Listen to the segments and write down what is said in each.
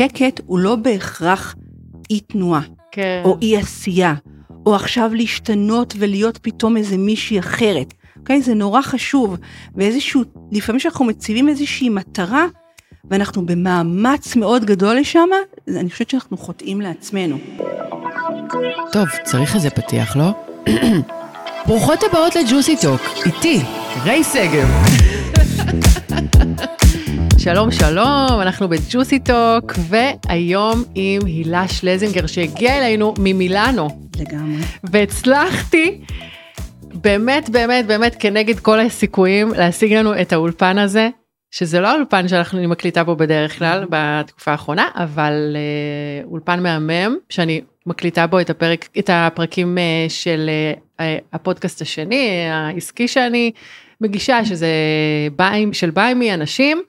שקט הוא לא בהכרח אי תנועה, כן. או אי עשייה, או עכשיו להשתנות ולהיות פתאום איזה מישהי אחרת. אוקיי? זה נורא חשוב, ואיזשהו, לפעמים כשאנחנו מציבים איזושהי מטרה, ואנחנו במאמץ מאוד גדול לשם, אני חושבת שאנחנו חוטאים לעצמנו. טוב, צריך איזה פתיח, לא? ברוכות הבאות לג'וסי טוק, איתי, ריי שגב. שלום שלום, אנחנו בג'וסי טוק, והיום עם הילה שלזינגר שהגיעה אלינו ממילאנו. לגמרי. והצלחתי באמת באמת באמת כנגד כל הסיכויים להשיג לנו את האולפן הזה, שזה לא האולפן שאנחנו מקליטה בו בדרך כלל בתקופה האחרונה, אבל אה, אולפן מהמם שאני מקליטה בו את, הפרק, את הפרקים אה, של אה, הפודקאסט השני, העסקי שאני מגישה, שזה ביי, של ביי מי אנשים,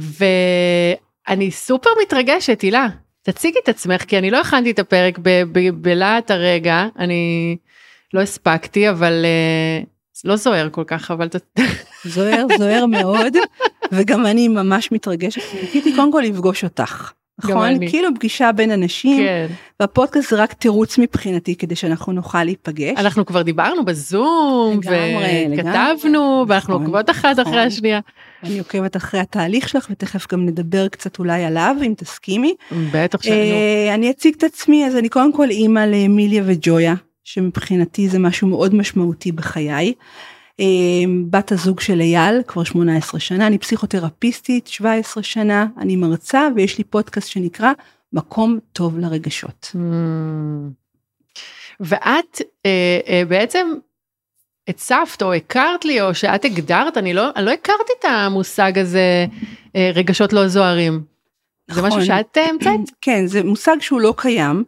ואני סופר מתרגשת, הילה. תציגי את עצמך, כי אני לא הכנתי את הפרק בלהט הרגע, אני לא הספקתי, אבל לא זוהר כל כך, אבל... זוהר, זוהר מאוד, וגם אני ממש מתרגשת. חיכיתי קודם כל לפגוש אותך. נכון? כאילו פגישה בין אנשים, כן. והפודקאסט זה רק תירוץ מבחינתי כדי שאנחנו נוכל להיפגש. אנחנו כבר דיברנו בזום, לגמרי, וכתבנו, ואנחנו נכון, עוקבות אחת נכון. אחרי השנייה. אני עוקבת אחרי התהליך שלך, ותכף גם נדבר קצת אולי עליו, אם תסכימי. בטח שאני. אה, אני אציג את עצמי, אז אני קודם כל אימא לאמיליה וג'ויה, שמבחינתי זה משהו מאוד משמעותי בחיי. אמ, בת הזוג של אייל כבר 18 שנה, אני פסיכותרפיסטית 17 שנה, אני מרצה ויש לי פודקאסט שנקרא מקום טוב לרגשות. Mm. ואת אה, אה, בעצם הצפת או הכרת לי או שאת הגדרת, אני לא, אני לא הכרתי את המושג הזה אה, רגשות לא זוהרים. נכון. זה משהו נכון. שאת המצאת? כן, זה מושג שהוא לא קיים.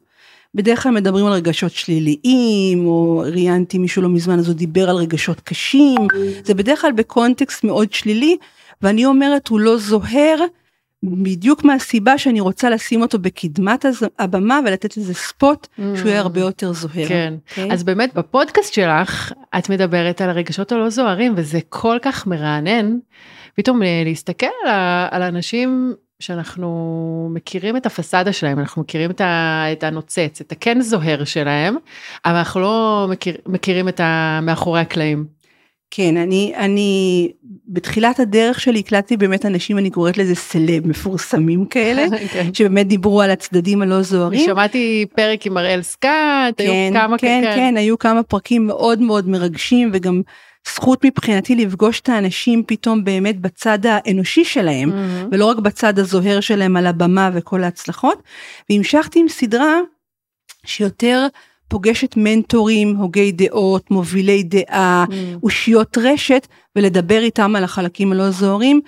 בדרך כלל מדברים על רגשות שליליים, או ראיינתי מישהו לא מזמן אז הוא דיבר על רגשות קשים, זה בדרך כלל בקונטקסט מאוד שלילי, ואני אומרת הוא לא זוהר, בדיוק מהסיבה שאני רוצה לשים אותו בקדמת הבמה ולתת לזה ספוט שהוא יהיה הרבה יותר זוהר. כן, okay? אוקיי? אז באמת בפודקאסט שלך את מדברת על הרגשות הלא זוהרים וזה כל כך מרענן פתאום להסתכל על אנשים שאנחנו מכירים את הפסאדה שלהם, אנחנו מכירים את הנוצץ, את הכן זוהר שלהם, אבל אנחנו לא מכיר, מכירים את המאחורי הקלעים. כן, אני, אני, בתחילת הדרך שלי הקלטתי באמת אנשים, אני קוראת לזה סלב, מפורסמים כאלה, כן. שבאמת דיברו על הצדדים הלא זוהרים. שמעתי פרק עם אראל סקאט, כן, היו כמה כן, כן, כן, היו כמה פרקים מאוד מאוד מרגשים וגם זכות מבחינתי לפגוש את האנשים פתאום באמת בצד האנושי שלהם, mm-hmm. ולא רק בצד הזוהר שלהם על הבמה וכל ההצלחות. והמשכתי עם סדרה שיותר פוגשת מנטורים, הוגי דעות, מובילי דעה, mm. אושיות רשת, ולדבר איתם על החלקים הלא זוהרים,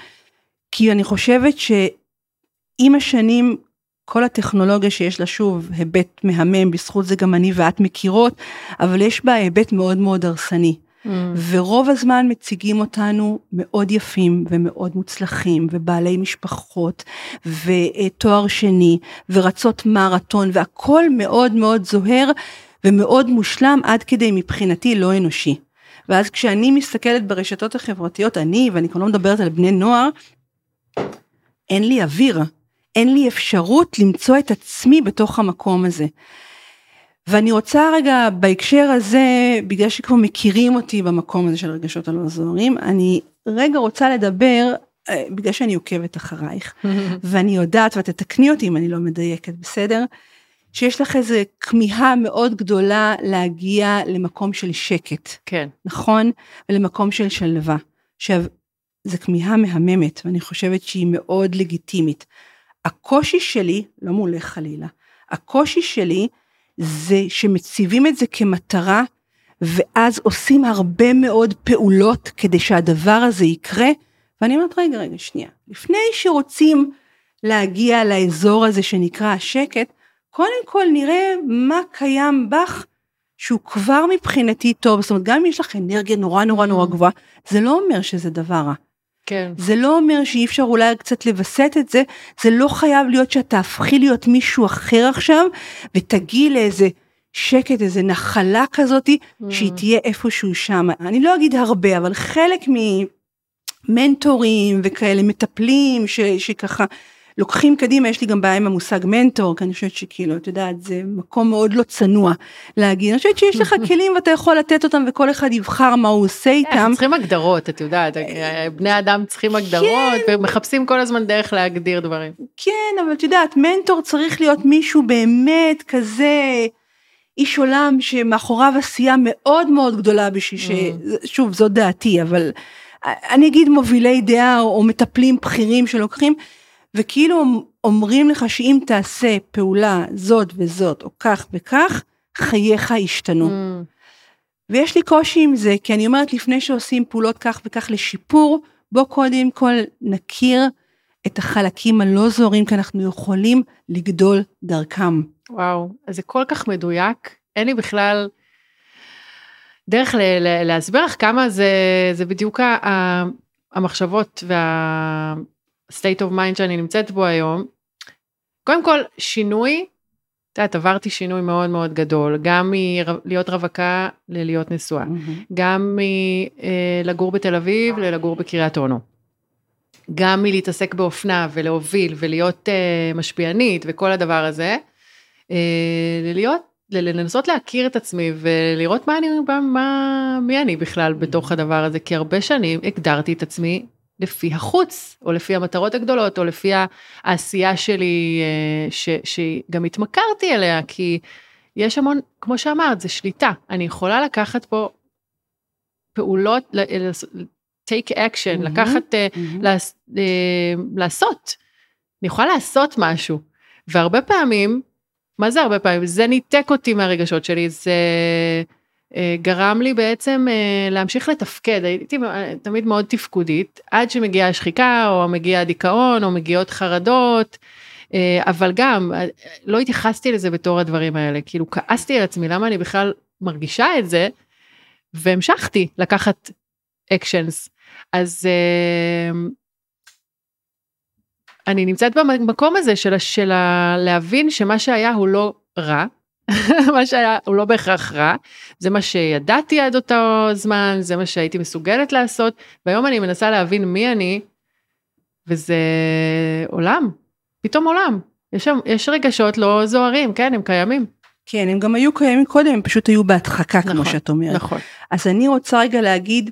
כי אני חושבת שעם השנים, כל הטכנולוגיה שיש לה שוב היבט מהמם, בזכות זה גם אני ואת מכירות, אבל יש בה היבט מאוד מאוד הרסני. Mm. ורוב הזמן מציגים אותנו מאוד יפים ומאוד מוצלחים ובעלי משפחות ותואר שני ורצות מרתון והכל מאוד מאוד זוהר ומאוד מושלם עד כדי מבחינתי לא אנושי. ואז כשאני מסתכלת ברשתות החברתיות, אני, ואני כבר לא מדברת על בני נוער, אין לי אוויר, אין לי אפשרות למצוא את עצמי בתוך המקום הזה. ואני רוצה רגע בהקשר הזה, בגלל שכבר מכירים אותי במקום הזה של רגשות הלא זוהרים, אני רגע רוצה לדבר, אה, בגלל שאני עוקבת אחרייך, ואני יודעת, ואת תתקני אותי אם אני לא מדייקת, בסדר? שיש לך איזו כמיהה מאוד גדולה להגיע למקום של שקט. כן. נכון? ולמקום של שלווה. עכשיו, זו כמיהה מהממת, ואני חושבת שהיא מאוד לגיטימית. הקושי שלי, לא מולך חלילה, הקושי שלי זה שמציבים את זה כמטרה, ואז עושים הרבה מאוד פעולות כדי שהדבר הזה יקרה, ואני אומרת, רגע, רגע, שנייה, לפני שרוצים להגיע לאזור הזה שנקרא השקט, קודם כל נראה מה קיים בך שהוא כבר מבחינתי טוב, זאת אומרת, גם אם יש לך אנרגיה נורא נורא נורא mm. גבוהה, זה לא אומר שזה דבר רע. כן. זה לא אומר שאי אפשר אולי קצת לווסת את זה, זה לא חייב להיות שאת תהפכי להיות מישהו אחר עכשיו, ותגיעי לאיזה שקט, איזה נחלה כזאתי, mm. שהיא תהיה איפשהו שם. אני לא אגיד הרבה, אבל חלק ממנטורים וכאלה מטפלים, ש, שככה לוקחים קדימה, יש לי גם בעיה עם המושג מנטור, כי אני חושבת שכאילו, את יודעת, זה מקום מאוד לא צנוע להגיד, אני חושבת שיש לך כלים ואתה יכול לתת אותם וכל אחד יבחר מה הוא עושה כן, איתם. צריכים הגדרות, את יודעת, בני אדם צריכים הגדרות, ומחפשים כל הזמן דרך להגדיר דברים. כן, אבל את יודעת, מנטור צריך להיות מישהו באמת כזה איש עולם שמאחוריו עשייה מאוד מאוד גדולה בשביל ש... שוב, זו דעתי, אבל אני אגיד מובילי דעה או מטפלים בכירים שלוקחים, וכאילו אומרים לך שאם תעשה פעולה זאת וזאת, או כך וכך, חייך ישתנו. Mm. ויש לי קושי עם זה, כי אני אומרת, לפני שעושים פעולות כך וכך לשיפור, בוא קודם כל נכיר את החלקים הלא זוהרים, כי אנחנו יכולים לגדול דרכם. וואו, אז זה כל כך מדויק, אין לי בכלל דרך ל- ל- להסביר לך כמה זה, זה בדיוק ה- המחשבות וה-state of mind שאני נמצאת בו היום. קודם כל, שינוי, את יודעת, עברתי שינוי מאוד מאוד גדול, גם מלהיות רווקה ללהיות נשואה, גם מלגור בתל אביב ללגור בקריית אונו. גם מלהתעסק באופנה ולהוביל ולהיות uh, משפיענית וכל הדבר הזה, uh, ללהיות, לנסות להכיר את עצמי ולראות מה אני, מה, מי אני בכלל בתוך הדבר הזה, כי הרבה שנים הגדרתי את עצמי לפי החוץ, או לפי המטרות הגדולות, או לפי העשייה שלי, uh, ש, שגם התמכרתי אליה, כי יש המון, כמו שאמרת, זה שליטה. אני יכולה לקחת פה פעולות, take action, mm-hmm, לקחת, mm-hmm. לעס, לעשות. אני יכולה לעשות משהו. והרבה פעמים, מה זה הרבה פעמים? זה ניתק אותי מהרגשות שלי, זה גרם לי בעצם להמשיך לתפקד, הייתי תמיד מאוד תפקודית, עד שמגיעה השחיקה, או מגיע הדיכאון, או מגיעות חרדות. אבל גם לא התייחסתי לזה בתור הדברים האלה, כאילו כעסתי על עצמי למה אני בכלל מרגישה את זה, והמשכתי לקחת אקשנס. אז אני נמצאת במקום הזה של, של להבין שמה שהיה הוא לא רע, מה שהיה הוא לא בהכרח רע, זה מה שידעתי עד אותו זמן, זה מה שהייתי מסוגלת לעשות, והיום אני מנסה להבין מי אני, וזה עולם, פתאום עולם. יש, שם, יש רגשות לא זוהרים, כן, הם קיימים. כן, הם גם היו קיימים קודם, הם פשוט היו בהדחקה, נכון, כמו שאת אומרת. נכון. אז אני רוצה רגע להגיד,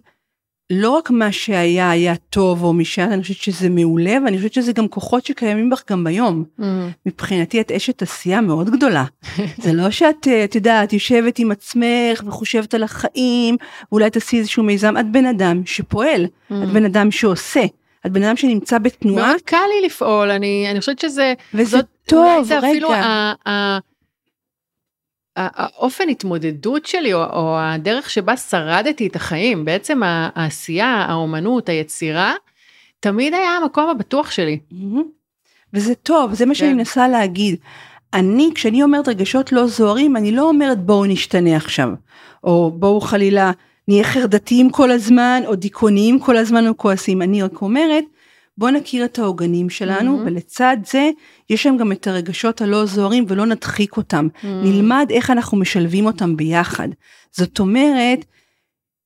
לא רק מה שהיה היה טוב או משעת, אני חושבת שזה מעולה, ואני חושבת שזה גם כוחות שקיימים בך גם ביום. Mm. מבחינתי את אשת עשייה מאוד גדולה. זה לא שאת, את יודעת, יושבת עם עצמך וחושבת על החיים, ואולי תעשי איזשהו מיזם, את בן אדם שפועל, Mm. את בן אדם שעושה. את בן אדם שנמצא בתנועה. מאוד קל לי לפעול, אני, אני חושבת שזה... וזה זאת, טוב, אולי זה רגע. אפילו ה- ה- האופן התמודדות שלי, או, או הדרך שבה שרדתי את החיים, בעצם העשייה, האומנות, היצירה, תמיד היה המקום הבטוח שלי. וזה טוב, זה מה שאני כן. מנסה להגיד. אני, כשאני אומרת רגשות לא זוהרים, אני לא אומרת בואו נשתנה עכשיו, או בואו חלילה נהיה חרדתיים כל הזמן, או דיכאוניים כל הזמן או כועסים. אני רק אומרת, בואו נכיר את העוגנים שלנו, מהמם. ולצד זה, יש שם גם את הרגשות הלא זוהרים ולא נדחיק אותם. נלמד איך אנחנו משלבים אותם ביחד. זאת אומרת,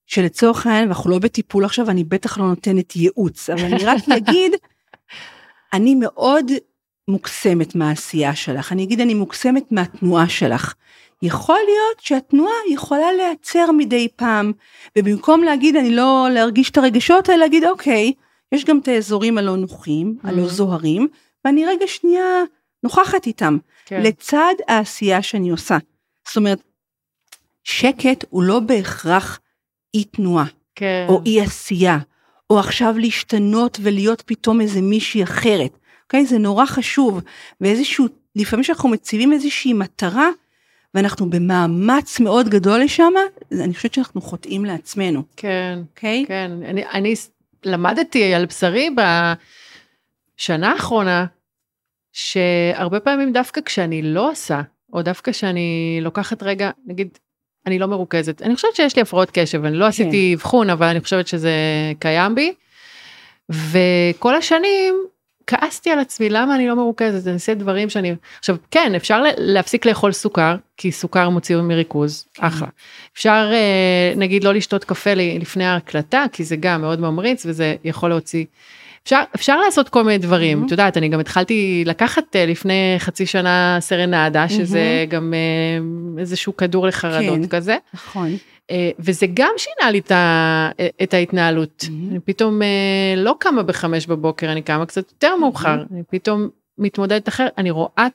שלצורך העניין, ואנחנו לא בטיפול עכשיו, אני בטח לא נותנת ייעוץ, אבל אני רק אגיד, אני מאוד מוקסמת מהעשייה שלך. אני אגיד, אני מוקסמת מהתנועה שלך. יכול להיות שהתנועה יכולה להיעצר מדי פעם, ובמקום להגיד, אני לא להרגיש את הרגשות האלה, להגיד, אוקיי, יש גם את האזורים הלא נוחים, הלא Mhm. זוהרים, ואני רגע שנייה נוכחת איתם. כן. לצד העשייה שאני עושה. זאת אומרת, שקט הוא לא בהכרח אי תנועה, כן. או אי עשייה, או עכשיו להשתנות ולהיות פתאום איזה מישהי אחרת. אוקיי? זה נורא חשוב, ואיזשהו, לפעמים כשאנחנו מציבים איזושהי מטרה, ואנחנו במאמץ מאוד גדול לשם, אני חושבת שאנחנו חוטאים לעצמנו, כן. אוקיי? כן, אני, אני למדתי על בשרי בשנה האחרונה, שהרבה פעמים דווקא כשאני לא עושה, או דווקא כשאני לוקחת רגע, נגיד, אני לא מרוכזת, אני חושבת שיש לי הפרעות קשב, אני לא עשיתי אבחון, אבל אני חושבת שזה קיים בי, וכל השנים כעסתי על עצמי, למה אני לא מרוכזת, אני עושה דברים שאני, עכשיו כן, אפשר להפסיק לאכול סוכר, כי סוכר מוציא מריכוז, אחלה. אפשר אה, נגיד לא לשתות קפה לפני ההקלטה, כי זה גם מאוד ממריץ וזה יכול להוציא. אפשר, אפשר לעשות כל מיני דברים, Mhm. את יודעת, אני גם התחלתי לקחת אה, לפני חצי שנה סרנדה, שזה גם אה, איזשהו כדור לחרדות כן. כזה, נכון. אה, וזה גם שינה לי את, ההתנהלות. Mhm. אני פתאום אה, לא קמה בחמש בבוקר, אני קמה קצת יותר מאוחר, אני פתאום מתמודדת אחרת, אני רואה,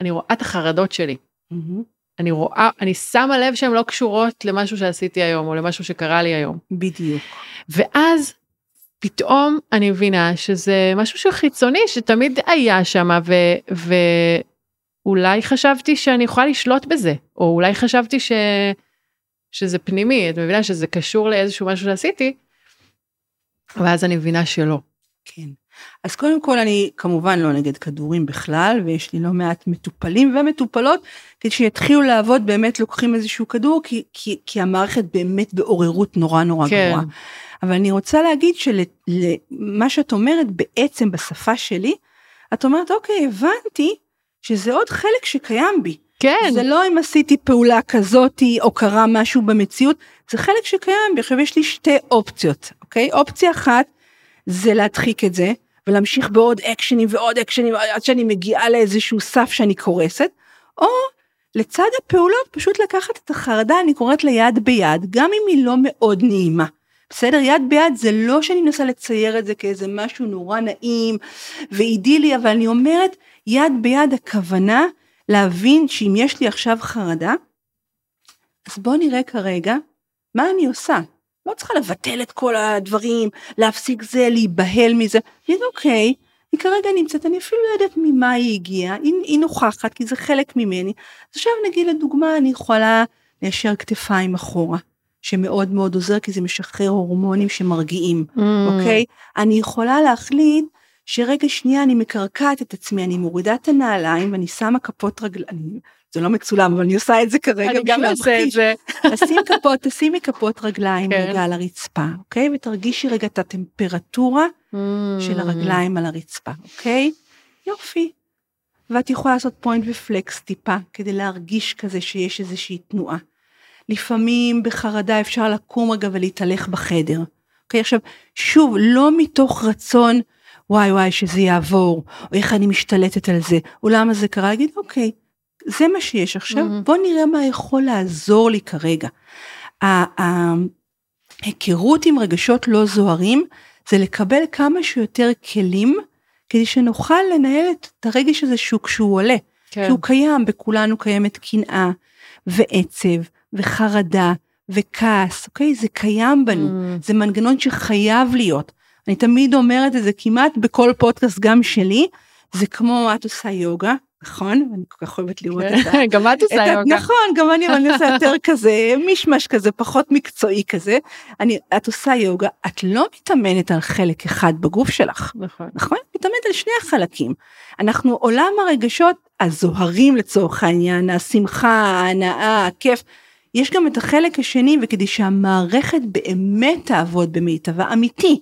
אני רואה את החרדות שלי. מהמם. אני רואה, אני שמה לב שהן לא קשורות למשהו שעשיתי היום, או למשהו שקרה לי היום. בדיוק. ואז פתאום אני מבינה שזה משהו שהוא חיצוני שתמיד היה שם ואולי חשבתי שאני יכולה לשלוט בזה או אולי חשבתי ש... שזה פנימי את מבינה שזה קשור לאיזשהו משהו שעשיתי. ואז אני מבינה שלא. כן. אז קודם כל אני כמובן לא נגד כדורים בכלל ויש לי לא מעט מטופלים ומטופלות כדי שיתחילו לעבוד באמת לוקחים איזשהו כדור כי, כי, כי המערכת באמת בעוררות נורא נורא כן. גבוהה. אבל אני רוצה להגיד שלמה שאת אומרת בעצם בשפה שלי את אומרת אוקיי הבנתי שזה עוד חלק שקיים בי. כן. זה לא אם עשיתי פעולה כזאתי או קרה משהו במציאות, זה חלק שקיים. עכשיו יש לי שתי אופציות, אוקיי? אופציה אחת זה להדחיק את זה ולהמשיך בעוד אקשנים ועוד אקשנים עד שאני מגיעה לאיזשהו סף שאני קורסת, או לצד הפעולות פשוט לקחת את החרדה, אני קוראת לה יד ביד, גם אם היא לא מאוד נעימה. בסדר? יד ביד זה לא שאני מנסה לצייר את זה כאיזה משהו נורא נעים ואידילי, אבל אני אומרת יד ביד הכוונה להבין שאם יש לי עכשיו חרדה, אז בוא נראה כרגע מה אני עושה. לא צריכה לבטל את כל הדברים, להפסיק זה, להיבהל מזה. להגיד אוקיי, היא כרגע נמצאת, אני אפילו לא יודעת ממה היא הגיעה, היא, היא נוכחת כי זה חלק ממני. אז עכשיו נגיד לדוגמה אני יכולה ליישר כתפיים אחורה, שמאוד מאוד עוזר כי זה משחרר הורמונים שמרגיעים. Mm. אוקיי? אני יכולה להחליט שרגע שנייה אני מקרקעת את עצמי, אני מורידה את הנעליים ואני שמה כפות רגליים, זה לא מצולם אבל אני עושה את זה כרגע. אני גם אעשה את. זה. תשים כפות, תשימי כפות רגליים כן. רגע על הרצפה, אוקיי? ותרגישי רגע את הטמפרטורה של הרגליים על הרצפה, אוקיי? יופי. ואת יכולה לעשות פוינט ופלקס טיפה כדי להרגיש כזה שיש איזושהי תנועה. לפעמים בחרדה אפשר לקום רגע ולהתהלך בחדר. אוקיי, עכשיו, שוב, לא מתוך רצון, וואי וואי שזה יעבור, או איך אני משתלטת על זה, או למה זה קרה, להגיד, אוקיי, זה מה שיש עכשיו, Mhm. בוא נראה מה יכול לעזור לי כרגע. ההיכרות עם רגשות לא זוהרים, זה לקבל כמה שיותר כלים, כדי שנוכל לנהל את הרגש הזה שהוא כשהוא עולה. כן. כי הוא קיים, בכולנו קיימת קנאה, ועצב, וחרדה, וכעס, אוקיי? זה קיים בנו. Mm. זה מנגנון שחייב להיות. אני תמיד אומרת את זה כמעט בכל פודקאסט גם שלי, זה כמו את עושה יוגה, נכון? אני כל כך אוהבת לראות את ה... כן, גם את את עושה יוגה. נכון, גם אני, אבל אני עושה יותר כזה, מישמש כזה, פחות מקצועי כזה. אני, את עושה יוגה, את לא מתאמנת על חלק אחד בגוף שלך, נכון. נכון? את מתאמנת על שני החלקים. אנחנו עולם הרגשות הזוהרים לצורך העניין, השמחה, ההנאה, הכיף. יש גם את החלק השני, וכדי שהמערכת באמת תעבוד במיטבה אמיתי,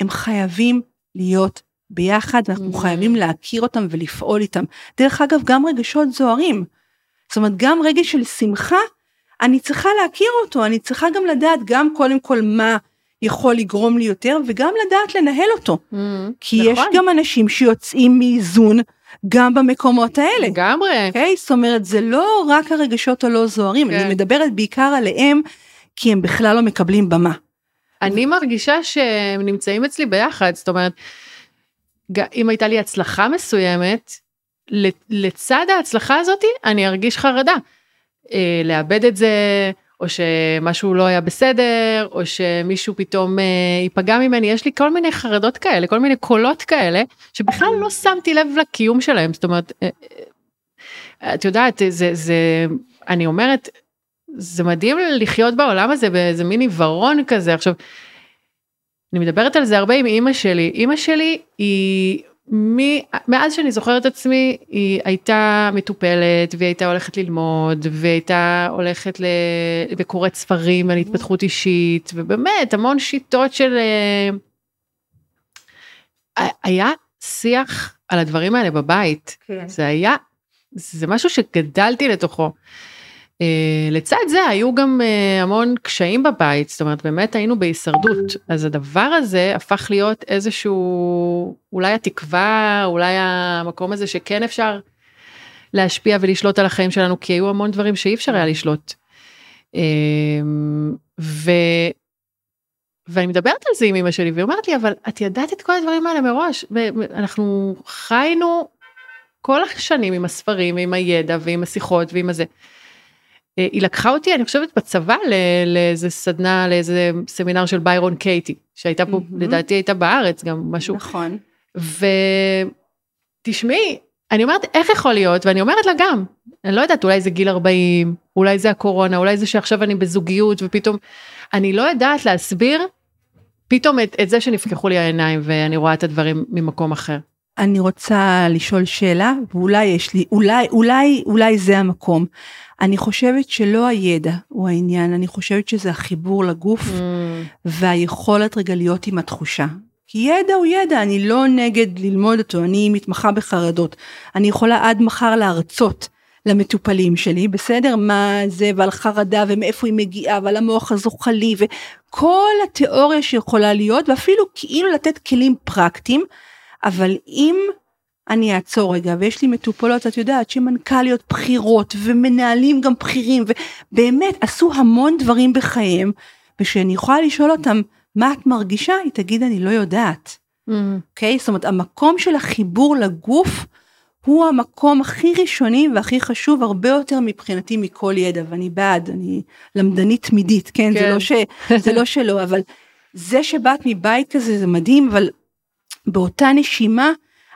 הם חייבים להיות ביחד, ואנחנו Mm. חייבים להכיר אותם ולפעול איתם. דרך אגב, גם רגשות זוהרים. זאת אומרת, גם רגש של שמחה, אני צריכה להכיר אותו, אני צריכה גם לדעת גם קודם כל מה יכול לגרום לי יותר, וגם לדעת לנהל אותו. Mm. כי יש נכון. גם אנשים שיוצאים מאיזון גם במקומות האלה. לגמרי. אוקיי? זאת אומרת, זה לא רק הרגשות הלא זוהרים, כן. אני מדברת בעיקר עליהם, כי הם בכלל לא מקבלים במה. אני מרגישה שהם נמצאים אצלי ביחד, זאת אומרת, אם הייתה לי הצלחה מסוימת, לצד ההצלחה הזאתי אני ארגיש חרדה. אה, לאבד את זה, או שמשהו לא היה בסדר, או שמישהו פתאום אה, ייפגע ממני, יש לי כל מיני חרדות כאלה, כל מיני קולות כאלה, שבכלל לא שמתי לב לקיום שלהם, זאת אומרת, אה, אה, את יודעת, זה, זה, אני אומרת, זה מדהים לחיות בעולם הזה באיזה מין עיוורון כזה. עכשיו, אני מדברת על זה הרבה עם אימא שלי. אימא שלי היא. מאז שאני זוכרת עצמי, היא הייתה מטופלת, והיא הייתה הולכת ללמוד, והיא הייתה הולכת ל... וקוראת ספרים על התפתחות אישית, ובאמת, המון שיטות של... אה, היה שיח על הדברים האלה בבית. כן. זה היה, זה משהו שגדלתי לתוכו. אה, לצד זה היו גם אה, המון קשיים בבית, זאת אומרת באמת היינו בהישרדות, אז הדבר הזה הפך להיות איזשהו, אולי התקווה, אולי המקום הזה שכן אפשר להשפיע ולשלוט על החיים שלנו, כי היו המון דברים שאי אפשר היה לשלוט. אה, ו... ואני מדברת על זה עם אמא שלי והיא אומרת לי אבל את ידעת את כל הדברים האלה מראש אנחנו חיינו כל השנים עם הספרים ועם הידע ועם השיחות ועם הזה. אה, היא לקחה אותי אני חושבת בצבא לאיזה סדנה לאיזה סמינר של ביירון קייטי שהייתה פה mm-hmm. לדעתי הייתה בארץ גם משהו נכון ותשמעי אני אומרת איך יכול להיות ואני אומרת לה גם אני לא יודעת אולי זה גיל 40 אולי זה הקורונה אולי זה שעכשיו אני בזוגיות ופתאום אני לא יודעת להסביר פתאום את, את זה שנפקחו לי העיניים ואני רואה את הדברים ממקום אחר. אני רוצה לשאול שאלה ואולי יש לי אולי אולי אולי זה המקום. אני חושבת שלא הידע הוא העניין אני חושבת שזה החיבור לגוף mm. והיכולת רגע להיות עם התחושה. כי ידע הוא ידע אני לא נגד ללמוד אותו אני מתמחה בחרדות אני יכולה עד מחר להרצות למטופלים שלי בסדר מה זה ועל חרדה ומאיפה היא מגיעה ועל המוח הזוחלי וכל התיאוריה שיכולה להיות ואפילו כאילו לתת כלים פרקטיים אבל אם אני אעצור רגע ויש לי מטופלות את יודעת שמנכ"ליות בכירות ומנהלים גם בכירים ובאמת עשו המון דברים בחייהם ושאני יכולה לשאול אותם מה את מרגישה היא תגיד אני לא יודעת. Mm. אוקיי mm. okay? זאת אומרת המקום של החיבור לגוף הוא המקום הכי ראשוני והכי חשוב הרבה יותר מבחינתי מכל ידע ואני בעד אני למדנית תמידית כן, כן. זה לא ש... זה לא שלא אבל זה שבאת מבית כזה זה מדהים אבל באותה נשימה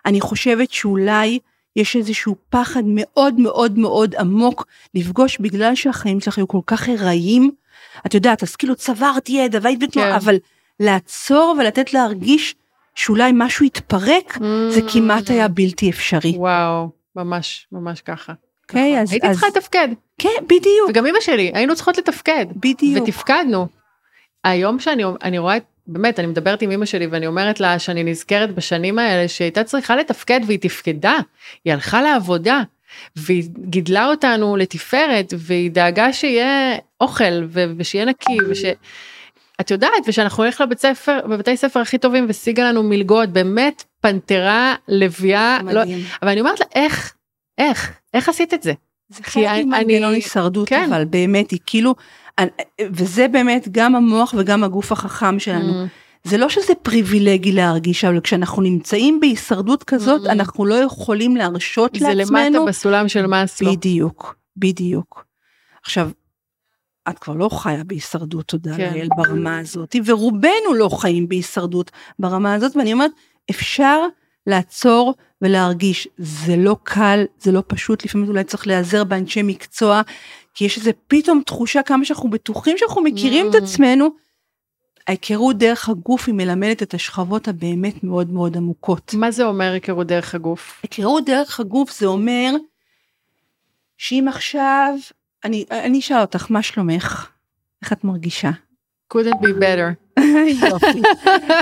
אני חושבת שאולי יש איזשהו פחד מאוד מאוד מאוד עמוק לפגוש בגלל שהחיים שלך היו כל כך הרעים. את יודעת אז כאילו צברת ידע והיית בתנועה כן. אבל לעצור ולתת להרגיש שאולי משהו יתפרק mm. זה כמעט היה בלתי אפשרי. וואו ממש ממש ככה. אוקיי okay, אז הייתי אז... צריכה לתפקד. כן בדיוק. וגם אמא שלי היינו צריכות לתפקד. בדיוק. ותפקדנו. היום שאני רואה את באמת אני מדברת עם אמא שלי ואני אומרת לה שאני נזכרת בשנים האלה שהייתה צריכה לתפקד והיא תפקדה, היא הלכה לעבודה והיא גידלה אותנו לתפארת והיא דאגה שיהיה אוכל ו- ושיהיה נקי וש... את יודעת ושאנחנו נלך לבית ספר בבתי ספר הכי טובים ושיגה לנו מלגות. באמת פנתרה לביאה לא, אבל אני אומרת לה איך? איך? איך עשית את זה. זה חלק ממנגנון הישרדות כן. אבל באמת היא כאילו וזה באמת גם המוח וגם הגוף החכם שלנו. Mm. זה לא שזה פריבילגי להרגיש אבל כשאנחנו נמצאים בהישרדות כזאת mm. אנחנו לא יכולים להרשות זה לעצמנו. זה למטה בסולם של מאסלו. בדיוק בדיוק. עכשיו את כבר לא חיה בהישרדות תודה כן. לאל ברמה הזאת ורובנו לא חיים בהישרדות ברמה הזאת ואני אומרת אפשר לעצור ולהרגיש זה לא קל זה לא פשוט לפעמים אולי צריך להיעזר באנשי מקצוע כי יש איזה פתאום תחושה כמה שאנחנו בטוחים שאנחנו מכירים mm. את עצמנו. ההיכרות דרך הגוף היא מלמדת את השכבות הבאמת מאוד מאוד עמוקות. מה זה אומר היכרות דרך הגוף? היכרות דרך הגוף זה אומר שאם עכשיו אני אני אשאל אותך מה שלומך איך את מרגישה. couldn't be better.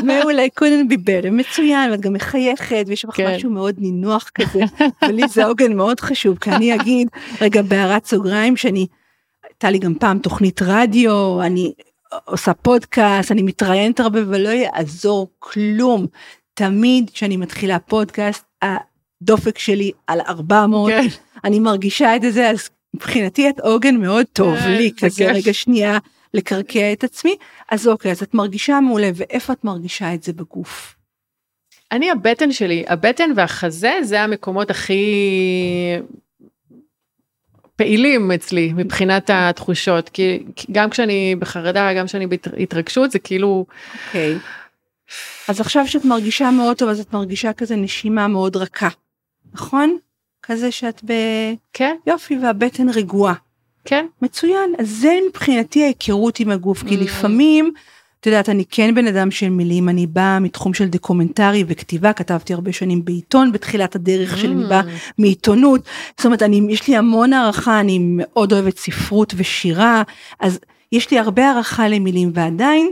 מעולה, couldn't be better, מצוין, ואת גם מחייכת ויש לך כן. משהו מאוד נינוח כזה, ולי זה עוגן מאוד חשוב, כי אני אגיד, רגע בהערת סוגריים, שאני, הייתה לי גם פעם תוכנית רדיו, אני עושה פודקאסט, אני מתראיינת הרבה ולא יעזור כלום. תמיד כשאני מתחילה פודקאסט, הדופק שלי על 400, כן. אני מרגישה את זה, אז מבחינתי את עוגן מאוד טוב כן, לי, כזה רגע שנייה. לקרקע את עצמי אז אוקיי אז את מרגישה מעולה ואיפה את מרגישה את זה בגוף. אני הבטן שלי הבטן והחזה זה המקומות הכי פעילים אצלי מבחינת התחושות כי גם כשאני בחרדה גם כשאני בהתרגשות זה כאילו. אוקיי. אז עכשיו שאת מרגישה מאוד טוב אז את מרגישה כזה נשימה מאוד רכה נכון? כזה שאת ב... כן. יופי והבטן רגועה. כן. מצוין. אז זה מבחינתי ההיכרות עם הגוף, כי mm. לפעמים, את יודעת, אני כן בן אדם של מילים, אני באה מתחום של דוקומנטרי וכתיבה, כתבתי הרבה שנים בעיתון בתחילת הדרך שלי, אני באה mm. מעיתונות. זאת אומרת, אני, יש לי המון הערכה, אני מאוד אוהבת ספרות ושירה, אז יש לי הרבה הערכה למילים, ועדיין,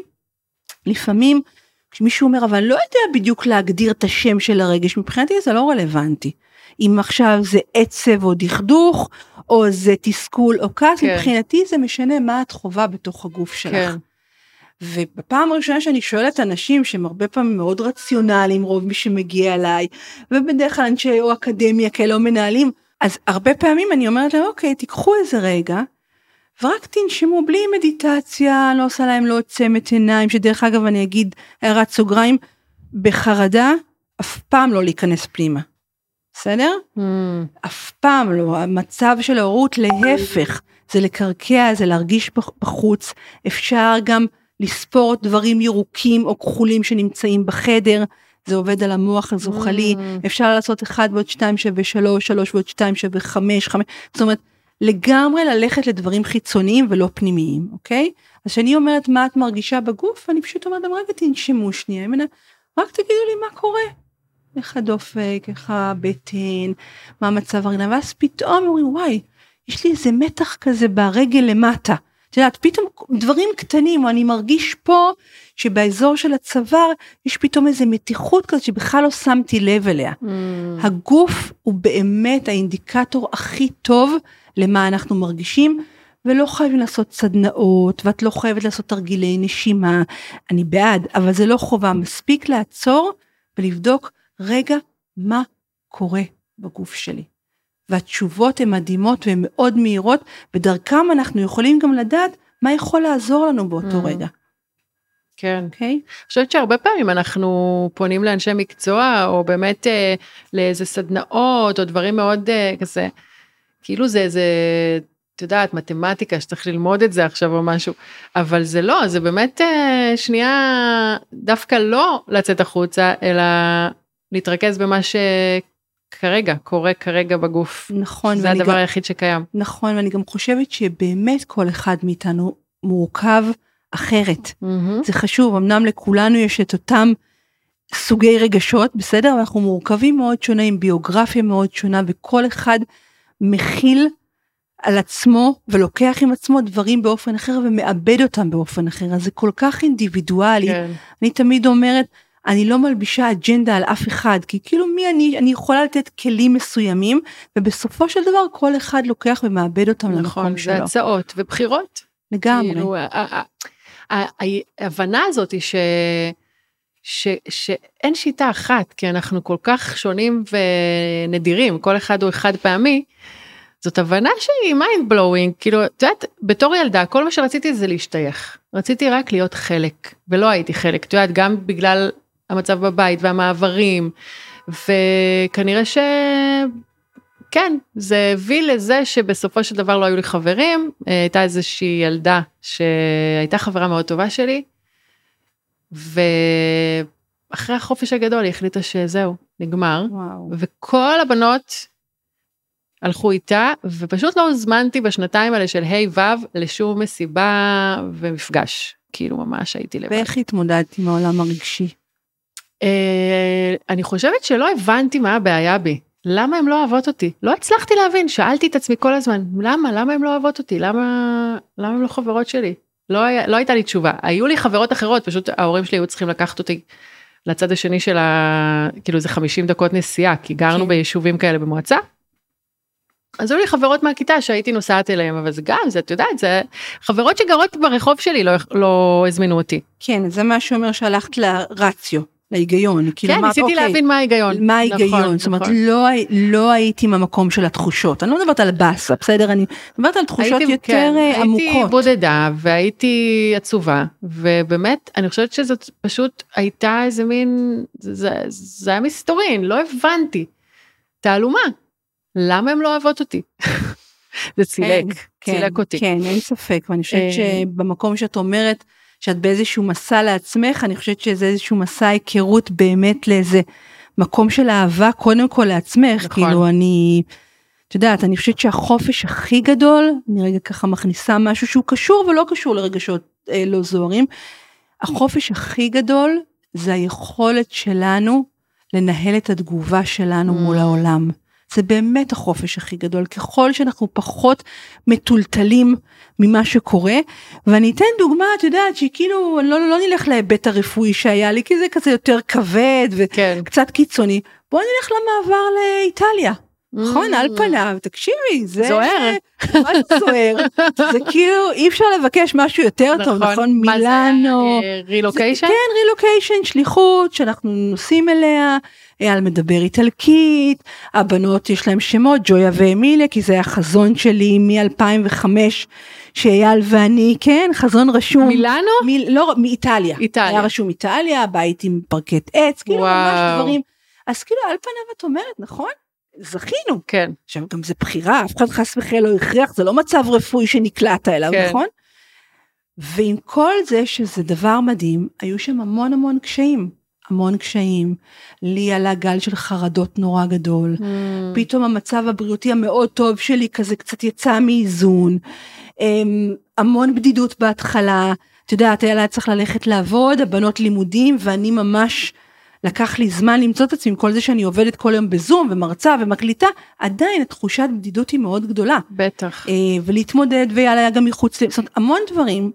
לפעמים, כשמישהו אומר, אבל אני לא יודע בדיוק להגדיר את השם של הרגש, מבחינתי זה לא רלוונטי. אם עכשיו זה עצב או דכדוך, או זה תסכול או כעס, כן. מבחינתי זה משנה מה את חווה בתוך הגוף שלך. כן. ובפעם הראשונה שאני שואלת אנשים שהם הרבה פעמים מאוד רציונליים, רוב מי שמגיע אליי, ובדרך כלל אנשי או אקדמיה כאלה או מנהלים, אז הרבה פעמים אני אומרת להם, אוקיי, תיקחו איזה רגע, ורק תנשמו בלי מדיטציה, אני לא עושה להם לא עוצמת עיניים, שדרך אגב אני אגיד הערת סוגריים, בחרדה אף פעם לא להיכנס פנימה. בסדר? Mm, אף פעם לא, המצב של ההורות להפך, זה לקרקע, זה להרגיש בח- בחוץ, אפשר גם לספור דברים ירוקים או כחולים שנמצאים בחדר, זה עובד על המוח הזוחלי, Mm. אפשר לעשות 1 ועוד 2 שווה 3, 3 ועוד 2 שווה 5, 5, זאת אומרת, לגמרי ללכת לדברים חיצוניים ולא פנימיים, אוקיי? אז כשאני אומרת מה את מרגישה בגוף, אני פשוט אומרת רגע תנשמו שנייה, רק תגידו לי מה קורה. איך הדופק, איך הבטן, מה מצב הרגליים, ואז פתאום אומרים וואי, יש לי איזה מתח כזה ברגל למטה. את יודעת, פתאום דברים קטנים, או אני מרגיש פה שבאזור של הצוואר יש פתאום איזה מתיחות כזאת שבכלל לא שמתי לב אליה. mm, הגוף הוא באמת האינדיקטור הכי טוב למה אנחנו מרגישים, ולא חייבים לעשות סדנאות, ואת לא חייבת לעשות תרגילי נשימה, אני בעד, אבל זה לא חובה, מספיק לעצור ולבדוק רגע מה קורה בגוף שלי. והתשובות הן מדהימות והן מאוד מהירות, ודרכם אנחנו יכולים גם לדעת מה יכול לעזור לנו באותו Mm. רגע, כן. אוקיי? אני חושבת שהרבה פעמים אנחנו פונים לאנשי מקצוע או באמת אה, לאיזה סדנאות או דברים מאוד אה, כזה, כאילו זה איזה, את יודעת, מתמטיקה שצריך ללמוד את זה עכשיו או משהו, אבל זה לא, זה באמת אה, שנייה דווקא לא לצאת החוצה, אלא להתרכז במה שכרגע קורה כרגע בגוף. נכון, זה הדבר גם- היחיד שקיים. נכון, ואני גם חושבת שבאמת כל אחד מאיתנו מורכב אחרת. זה חשוב, אמנם לכולנו יש את אותם סוגי רגשות, בסדר? אנחנו מורכבים מאוד שונה, עם ביוגרפיה מאוד שונה, וכל אחד מכיל על עצמו ולוקח עם עצמו דברים באופן אחר ומאבד אותם באופן אחר, אז זה כל כך אינדיבידואלי. כן. אני תמיד אומרת, אני לא מלבישה אג'נדה על אף אחד, כי כאילו מי אני, אני יכולה לתת כלים מסוימים, ובסופו של דבר כל אחד לוקח ומאבד אותם נכון, למקום זה שלו. הצעות ובחירות. לגמרי. כאילו, ההבנה הזאת היא ש... ש, שאין שיטה אחת, כי אנחנו כל כך שונים ונדירים, כל אחד הוא אחד פעמי, זאת הבנה שהיא mind blowing, כאילו, את יודעת, בתור ילדה, כל מה שרציתי זה להשתייך. רציתי רק להיות חלק, ולא הייתי חלק, את יודעת, גם בגלל המצב בבית והמעברים, וכנראה ש... כן, זה הביא לזה שבסופו של דבר לא היו לי חברים, הייתה איזושהי ילדה שהייתה חברה מאוד טובה שלי, ואחרי החופש הגדול היא החליטה שזהו, נגמר, וואו. וכל הבנות הלכו איתה, ופשוט לא הוזמנתי בשנתיים האלה של ה' ו' לשום מסיבה ומפגש, כאילו ממש הייתי לבד. ואיך התמודדת עם העולם הרגשי? אה, אני חושבת שלא הבנתי מה הבעיה בי. למה הן לא אוהבות אותי? לא הצלחתי להבין, שאלתי את עצמי כל הזמן, למה? למה הן לא אוהבות אותי? למה, למה הן לא חברות שלי? לא, היה, לא הייתה לי תשובה. היו לי חברות אחרות, פשוט ההורים שלי היו צריכים לקחת אותי לצד השני של ה... כאילו זה 50 דקות נסיעה, כי גרנו כן. ביישובים כאלה במועצה. אז היו לי חברות מהכיתה שהייתי נוסעת אליהם, אבל זה גם, זה, את יודעת, זה חברות שגרות ברחוב שלי לא, לא הזמינו אותי. כן, זה מה שאומר שהלכת לרציו, להיגיון. כאילו כן, אמרת, ניסיתי אוקיי, להבין מה ההיגיון. מה נכון, ההיגיון? זאת אומרת, נכון. לא, לא הייתי מהמקום של התחושות. אני לא מדברת על באסה, בסדר? אני מדברת על תחושות הייתי- יותר כן, אה, הייתי עמוקות. בודדה והייתי עצובה ובאמת אני חושבת שזאת פשוט הייתה איזה מין זה, זה היה מסתורין לא הבנתי. תעלומה. למה הם לא אוהבות אותי? זה צילק, כן, צילק אותי. כן, אין ספק, ואני חושבת אה, שבמקום שאת אומרת שאת באיזשהו מסע לעצמך, אני חושבת שזה איזשהו מסע היכרות באמת לאיזה מקום של אהבה, קודם כל לעצמך, נכון. כאילו אני, את יודעת, אני חושבת שהחופש הכי גדול, אני רגע ככה מכניסה משהו שהוא קשור ולא קשור לרגשות אה, לא זוהרים, החופש הכי גדול זה היכולת שלנו לנהל את התגובה שלנו Mm. מול העולם. זה באמת החופש הכי גדול, ככל שאנחנו פחות מטולטלים ממה שקורה. ואני אתן דוגמה, את יודעת, שכאילו, לא, לא נלך להיבט הרפואי שהיה לי, כי זה כזה יותר כבד כן. וקצת קיצוני. בואי נלך למעבר לאיטליה. נכון, על פניו, תקשיבי, זה... זוהר. מה זה זוהר? זה כאילו, אי אפשר לבקש משהו יותר טוב, נכון? זה, מילאנו. אה, רילוקיישן? כן, רילוקיישן, שליחות, שאנחנו נוסעים אליה. אייל מדבר איטלקית, הבנות יש להם שמות, ג'ויה ואמיליה, כי זה היה חזון שלי מ-2005, שאייל ואני, כן, חזון רשום. מילאנו? מ- לא, מאיטליה. איטליה. היה רשום איטליה, בית עם פרקט עץ, כאילו ממש. דברים. אז כאילו על פניו את אומרת, נכון? זכינו. כן. עכשיו גם זה בחירה, אף אחד חס וחלילה לא הכריח, זה לא מצב רפואי שנקלעת אליו, כן. נכון? ועם כל זה שזה דבר מדהים, היו שם המון המון קשיים. המון קשיים. לי עלה גל של חרדות נורא גדול. פתאום המצב הבריאותי המאוד טוב שלי כזה קצת יצא מאיזון. אמ, המון בדידות בהתחלה. את יודעת, היה צריך ללכת לעבוד, הבנות לימודים, ואני ממש, לקח לי זמן למצוא את עצמי, עם כל זה שאני עובדת כל יום בזום ומרצה ומקליטה, עדיין התחושת בדידות היא מאוד גדולה. בטח. אה, ולהתמודד, ויאללה היה גם מחוץ, זאת אומרת, המון דברים.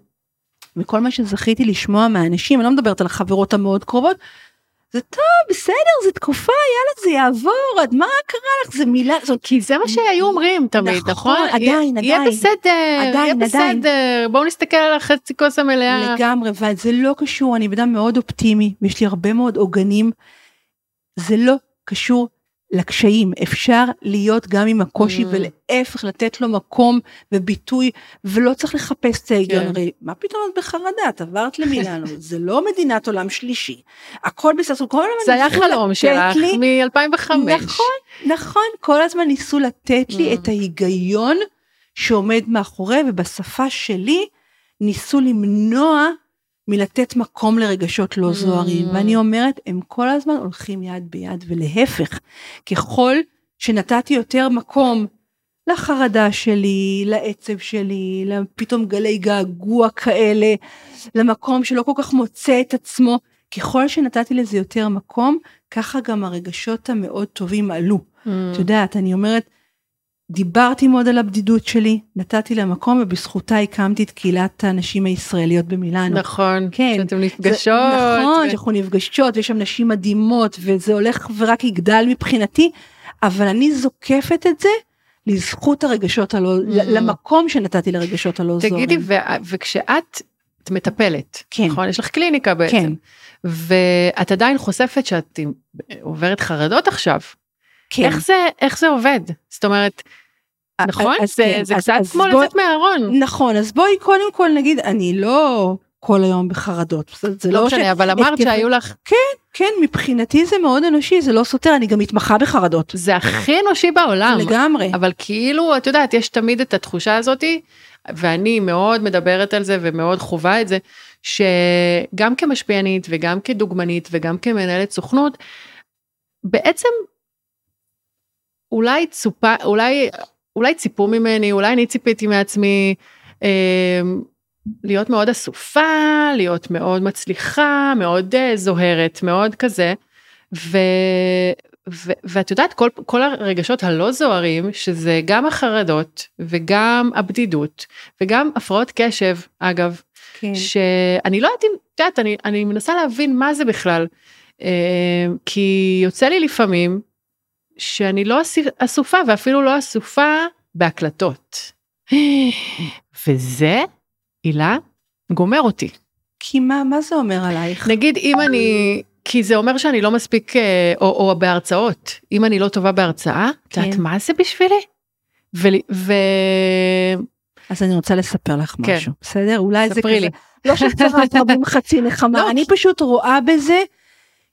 וכל מה שזכיתי לשמוע מהאנשים, אני לא מדברת על החברות המאוד קרובות, זה טוב, בסדר, זה תקופה, יאללה, זה יעבור, עד מה קרה לך, זה מילה, זאת כי זה מה שהיו אומרים תמיד, נכון, נכון? עדיין, יהיה- יהיה עדיין. בסדר, יהיה עדיין, עדיין. בסדר, בואו נסתכל על החצי כוס המלאה. לגמרי, וזה לא קשור, אני בן אדם מאוד אופטימי, ויש לי הרבה מאוד עוגנים, זה לא קשור לקשיים, אפשר להיות גם עם הקושי Mm. ולהפך לתת לו מקום וביטוי, ולא צריך לחפש את ההיגיון, כן. הרי מה פתאום את בחרדה, את עברת למילאנו, זה לא מדינת עולם שלישי, הכל בסדר, כל הזמן זה היה חלום שלך לי- מ-2005. נכון, נכון, כל הזמן ניסו לתת לי Mm. את ההיגיון שעומד מאחורי, ובשפה שלי ניסו למנוע מלתת מקום לרגשות לא זוהרים. Mm. ואני אומרת, הם כל הזמן הולכים יד ביד, ולהפך, ככל שנתתי יותר מקום לחרדה שלי, לעצב שלי, לפתאום גלי געגוע כאלה, למקום שלא כל כך מוצא את עצמו, ככל שנתתי לזה יותר מקום, ככה גם הרגשות המאוד טובים עלו. Mm. את יודעת, אני אומרת, דיברתי מאוד על הבדידות שלי, נתתי לה מקום ובזכותה הקמתי את קהילת הנשים הישראליות במילאנו. נכון, כן. שאתם זה- נפגשות. נכון, ו- שאנחנו נפגשות ויש שם נשים מדהימות וזה הולך ורק יגדל מבחינתי, אבל אני זוקפת את זה לזכות הרגשות הלא, Mm. למקום שנתתי לרגשות הלא זוהרים. תגידי, ו- וכשאת את מטפלת, כן. נכון? יש לך קליניקה בעצם. כן, ואת עדיין חושפת שאת עוברת חרדות עכשיו. כן. איך זה, איך זה עובד? זאת אומרת, נכון? אז זה, כן, זה אז- קצת אז כמו בוא- לצאת מהארון. נכון, אז בואי קודם כל נגיד, אני לא כל היום בחרדות, זה, זה לא לא משנה, אבל אמרת התקף- שהיו לך, כן, מבחינתי זה מאוד אנושי, זה לא סותר, אני גם מתמחה בחרדות. זה הכי אנושי בעולם. לגמרי. אבל כאילו, את יודעת, יש תמיד את התחושה הזאתי, ואני מאוד מדברת על זה ומאוד חווה את זה, שגם כמשפיענית וגם כדוגמנית וגם כמנהלת סוכנות, בעצם אולי צופה, אולי, אולי ציפו ממני, אולי אני ציפיתי מעצמי, אה, להיות מאוד אסופה, להיות מאוד מצליחה, מאוד אה, זוהרת, מאוד כזה, ו, ו, ואת יודעת, כל, כל הרגשות הלא זוהרים, שזה גם החרדות וגם הבדידות וגם הפרעות קשב, אגב, כן. שאני לא יודעת אם, את יודעת, אני, אני מנסה להבין מה זה בכלל, אה, כי יוצא לי לפעמים שאני לא אסופה ואפילו לא אסופה בהקלטות. וזה, הילה, גומר אותי. כי מה, מה זה אומר עלייך? נגיד אם אני, כי זה אומר שאני לא מספיק, אה, או, או בהרצאות, אם אני לא טובה בהרצאה, את יודעת כן. מה זה בשבילי? ו... ו... אז אני רוצה לספר לך כן. משהו, בסדר? אולי זה כזה, לי. לא שצרת רבים חצי נחמה, לא, אני פשוט רואה בזה,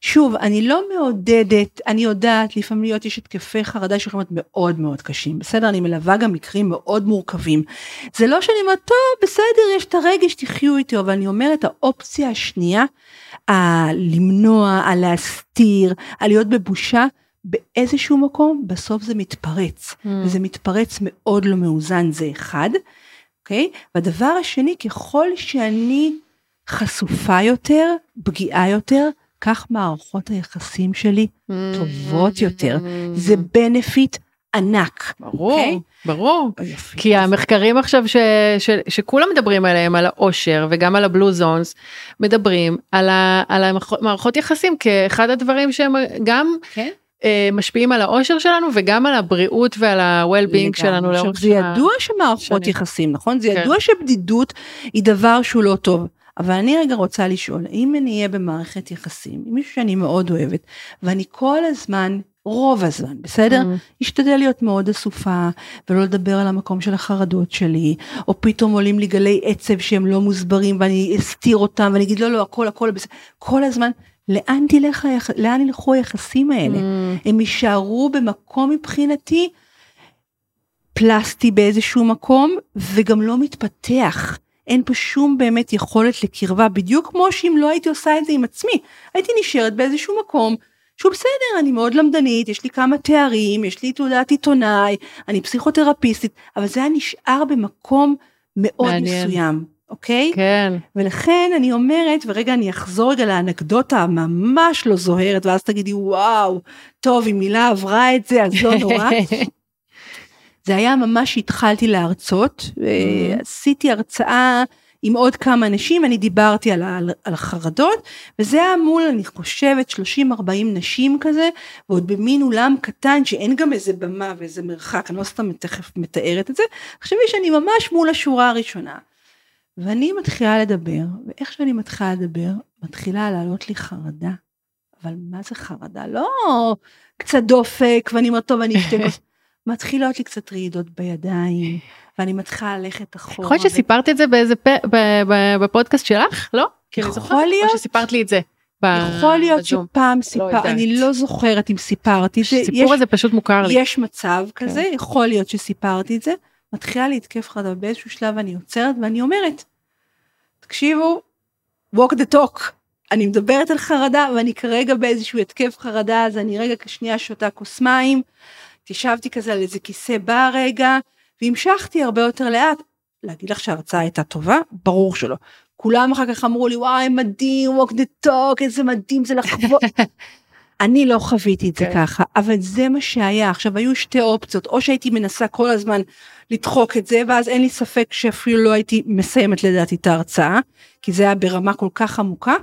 שוב, אני לא מעודדת, אני יודעת, לפעמים להיות יש התקפי חרדה שיכולים להיות מאוד מאוד קשים, בסדר? אני מלווה גם מקרים מאוד מורכבים. זה לא שאני אומרת, טוב, בסדר, יש את הרגש, תחיו איתו, אבל אני אומרת, האופציה השנייה, הלמנוע, הלהסתיר, הלהיות בבושה, באיזשהו מקום, בסוף זה מתפרץ. Mm. וזה מתפרץ מאוד לא מאוזן, זה אחד, אוקיי? והדבר השני, ככל שאני חשופה יותר, פגיעה יותר, כך מערכות היחסים שלי טובות יותר. זה בנפיט ענק. ברור, אוקיי? ברור. יופי. כי המחקרים עכשיו ש, ש, שכולם מדברים עליהם, על האושר וגם על הבלו זונס, מדברים על, ה, על המערכות יחסים כאחד הדברים שהם גם כן? אה, משפיעים על האושר שלנו וגם על הבריאות ועל ה-well-being שלנו לאורך זה ידוע שמערכות שנים. יחסים, נכון? זה כן. ידוע שבדידות היא דבר שהוא לא טוב. אבל אני רגע רוצה לשאול, אם אני אהיה במערכת יחסים עם מישהו שאני מאוד אוהבת, ואני כל הזמן, רוב הזמן, בסדר? Mm. אשתדל להיות מאוד אסופה, ולא לדבר על המקום של החרדות שלי, או פתאום עולים לי גלי עצב שהם לא מוסברים, ואני אסתיר אותם, ואני אגיד לא, לא, הכל, הכל בסדר. כל הזמן, לאן תלך. לאן ילכו היחסים האלה? Mm. הם יישארו במקום מבחינתי פלסטי באיזשהו מקום וגם לא מתפתח. אין פה שום באמת יכולת לקרבה, בדיוק כמו שאם לא הייתי עושה את זה עם עצמי, הייתי נשארת באיזשהו מקום שהוא בסדר, אני מאוד למדנית, יש לי כמה תארים, יש לי תעודת עיתונאי, אני פסיכותרפיסטית, אבל זה היה נשאר במקום מאוד מעניין. מסוים, אוקיי? כן. ולכן אני אומרת, ורגע אני אחזור רגע לאנקדוטה הממש לא זוהרת, ואז תגידי וואו, טוב, אם מילה עברה את זה, אז לא נורא. זה היה ממש שהתחלתי להרצות, Mm-hmm. עשיתי הרצאה עם עוד כמה אנשים, אני דיברתי על, ה- על החרדות, וזה היה מול, אני חושבת, 30-40 נשים כזה, ועוד במין אולם קטן שאין גם איזה במה ואיזה מרחק, אני לא סתם תכף מתארת את זה, תחשבי שאני ממש מול השורה הראשונה. ואני מתחילה לדבר, ואיך שאני מתחילה לדבר, מתחילה לעלות לי חרדה. אבל מה זה חרדה? לא קצת דופק, ואני אומרת, טוב, אני אשתה כוס. מתחילות לי קצת רעידות בידיים, ואני מתחילה ללכת אחורה. יכול להיות שסיפרת את זה באיזה פ... ב- ב- בפודקאסט שלך? לא? אני יכול להיות. או שסיפרת לי את זה. ב- יכול להיות. שפעם סיפר, יודעת. אני לא זוכרת אם סיפרתי את זה. הסיפור הזה פשוט מוכר לי. יש מצב כזה, יכול להיות שסיפרתי את זה, מתחילה להתקף חרדה, באיזשהו שלב אני עוצרת ואני אומרת, תקשיבו, walk the talk, אני מדברת על חרדה ואני כרגע באיזשהו התקף חרדה, אז אני רגע שנייה שותה כוס מים, התיישבתי כזה על איזה כיסא בר רגע, והמשכתי הרבה יותר לאט. להגיד לך שההרצאה הייתה טובה? ברור שלא. כולם אחר כך אמרו לי, וואי, מדהים, walk the talk, איזה מדהים זה לחוות. אני לא חוויתי את זה כן. ככה, אבל זה מה שהיה. עכשיו, היו שתי אופציות, או שהייתי מנסה כל הזמן לדחוק את זה, ואז אין לי ספק שאפילו לא הייתי מסיימת לדעתי את ההרצאה, כי זה היה ברמה כל כך עמוקה,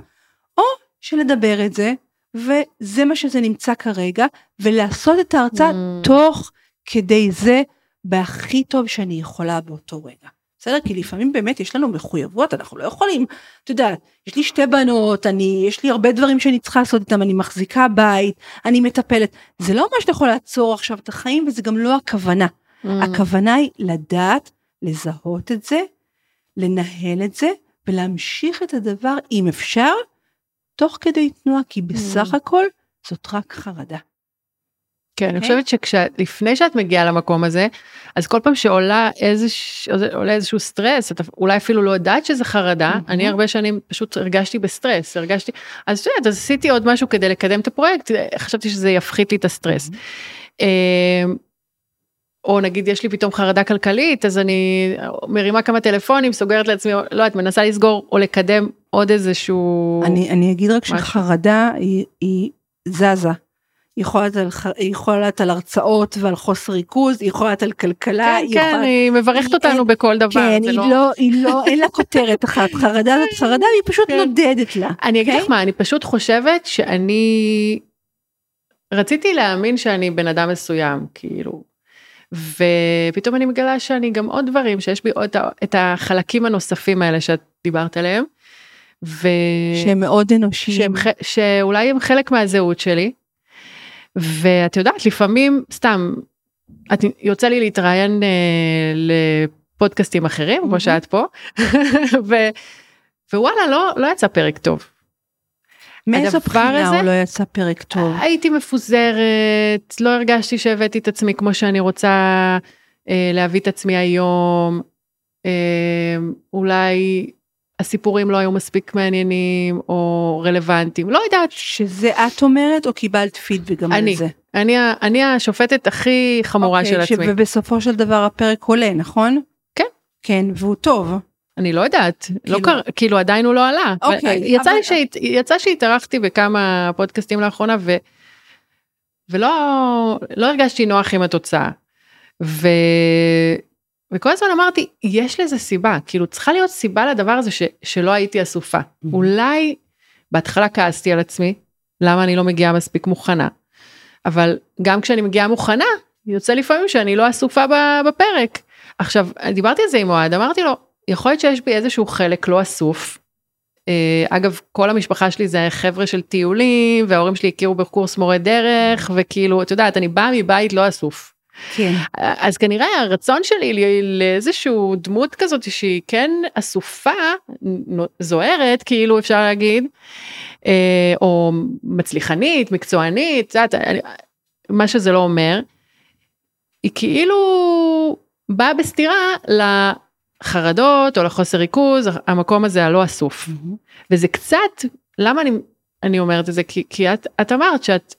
או שלדבר את זה, וזה מה שזה נמצא כרגע, ולעשות את ההרצאה Mm. תוך כדי זה, בהכי טוב שאני יכולה באותו רגע. בסדר? כי לפעמים באמת יש לנו מחויבויות, אנחנו לא יכולים, את יודעת, יש לי שתי בנות, אני, יש לי הרבה דברים שאני צריכה לעשות איתם, אני מחזיקה בית, אני מטפלת. זה לא אומר שאתה יכול לעצור עכשיו את החיים, וזה גם לא הכוונה. Mm. הכוונה היא לדעת, לזהות את זה, לנהל את זה, ולהמשיך את הדבר, אם אפשר, תוך כדי תנועה, כי בסך Mm. הכל זאת רק חרדה. כן, אני אוקיי? חושבת שלפני שאת מגיעה למקום הזה, אז כל פעם שעולה איזוש- עולה איזשהו סטרס, את אולי אפילו לא יודעת שזה חרדה, מהמם. אני הרבה שנים פשוט הרגשתי בסטרס, הרגשתי, אז את יודעת, אז עשיתי עוד משהו כדי לקדם את הפרויקט, חשבתי שזה יפחית לי את הסטרס. אמ, או נגיד יש לי פתאום חרדה כלכלית, אז אני מרימה כמה טלפונים, סוגרת לעצמי, לא יודעת, מנסה לסגור או לקדם עוד איזשהו... אני, אני אגיד רק משהו. שחרדה היא, היא זזה. היא יכולה להיות על, להיות על הרצאות ועל חוסר ריכוז, היא יכולה להיות על כלכלה, כן, היא כן, יכולה... היא מברכת היא- אותנו בכל דבר. כן, היא לא- לא, היא לא, אין לה כותרת אחת, חרדה זאת חרדה והיא פשוט כן. נודדת לה. אני אגיד אוקיי? לך מה, אני פשוט חושבת שאני רציתי להאמין שאני בן אדם מסוים, כאילו, ופתאום אני מגלה שאני גם עוד דברים, שיש בי עוד את החלקים הנוספים האלה שאת דיברת עליהם, ו... שהם מאוד אנושיים. שהם, שאולי הם חלק מהזהות שלי, ואת יודעת, לפעמים, סתם, את, יוצא לי להתראיין אה, לפודקאסטים אחרים, כמו מהמם. שאת פה, ו, ווואלה, לא, לא יצא פרק טוב. מאיזו בחינה הזה- הוא לא יצא פרק טוב? הייתי מפוזרת, לא הרגשתי שהבאתי את עצמי כמו שאני רוצה אה, להביא את עצמי היום. אה, אולי הסיפורים לא היו מספיק מעניינים או רלוונטיים, לא יודעת. שזה את אומרת או קיבלת פידבק גם אני, על זה? אני, אני השופטת הכי חמורה אוקיי, של עצמי. ובסופו של דבר הפרק עולה, נכון? כן. כן, והוא טוב. אני לא יודעת, לא כאילו- קר... כאילו עדיין הוא לא עלה. אוקיי, יצא אבל- שהת... יצא שהתארחתי בכמה פודקאסטים לאחרונה ו... ולא לא הרגשתי נוח עם התוצאה. ו... וכל הזמן אמרתי, יש לזה סיבה, כאילו צריכה להיות סיבה לדבר הזה ש... שלא הייתי אסופה. אולי בהתחלה כעסתי על עצמי, למה אני לא מגיעה מספיק מוכנה. אבל גם כשאני מגיעה מוכנה, יוצא לפעמים שאני לא אסופה בפרק. עכשיו, דיברתי על זה עם אוהד, אמרתי לו, יכול להיות שיש בי איזשהו חלק לא אסוף. אה, אגב, כל המשפחה שלי זה חבר'ה של טיולים, וההורים שלי הכירו בקורס מורה דרך, וכאילו, את יודעת, אני באה מבית לא אסוף. כן. אז כנראה הרצון שלי לאיזשהו דמות כזאת שהיא כן אסופה, זוהרת, כאילו אפשר להגיד, אה, או מצליחנית, מקצוענית, את יודעת, מה שזה לא אומר, היא כאילו באה בסתירה לחרדות או לחוסר ריכוז, המקום הזה הלא אסוף. Mm-hmm. וזה קצת, למה אני, אני אומרת את זה? כי, כי את, את אמרת שאת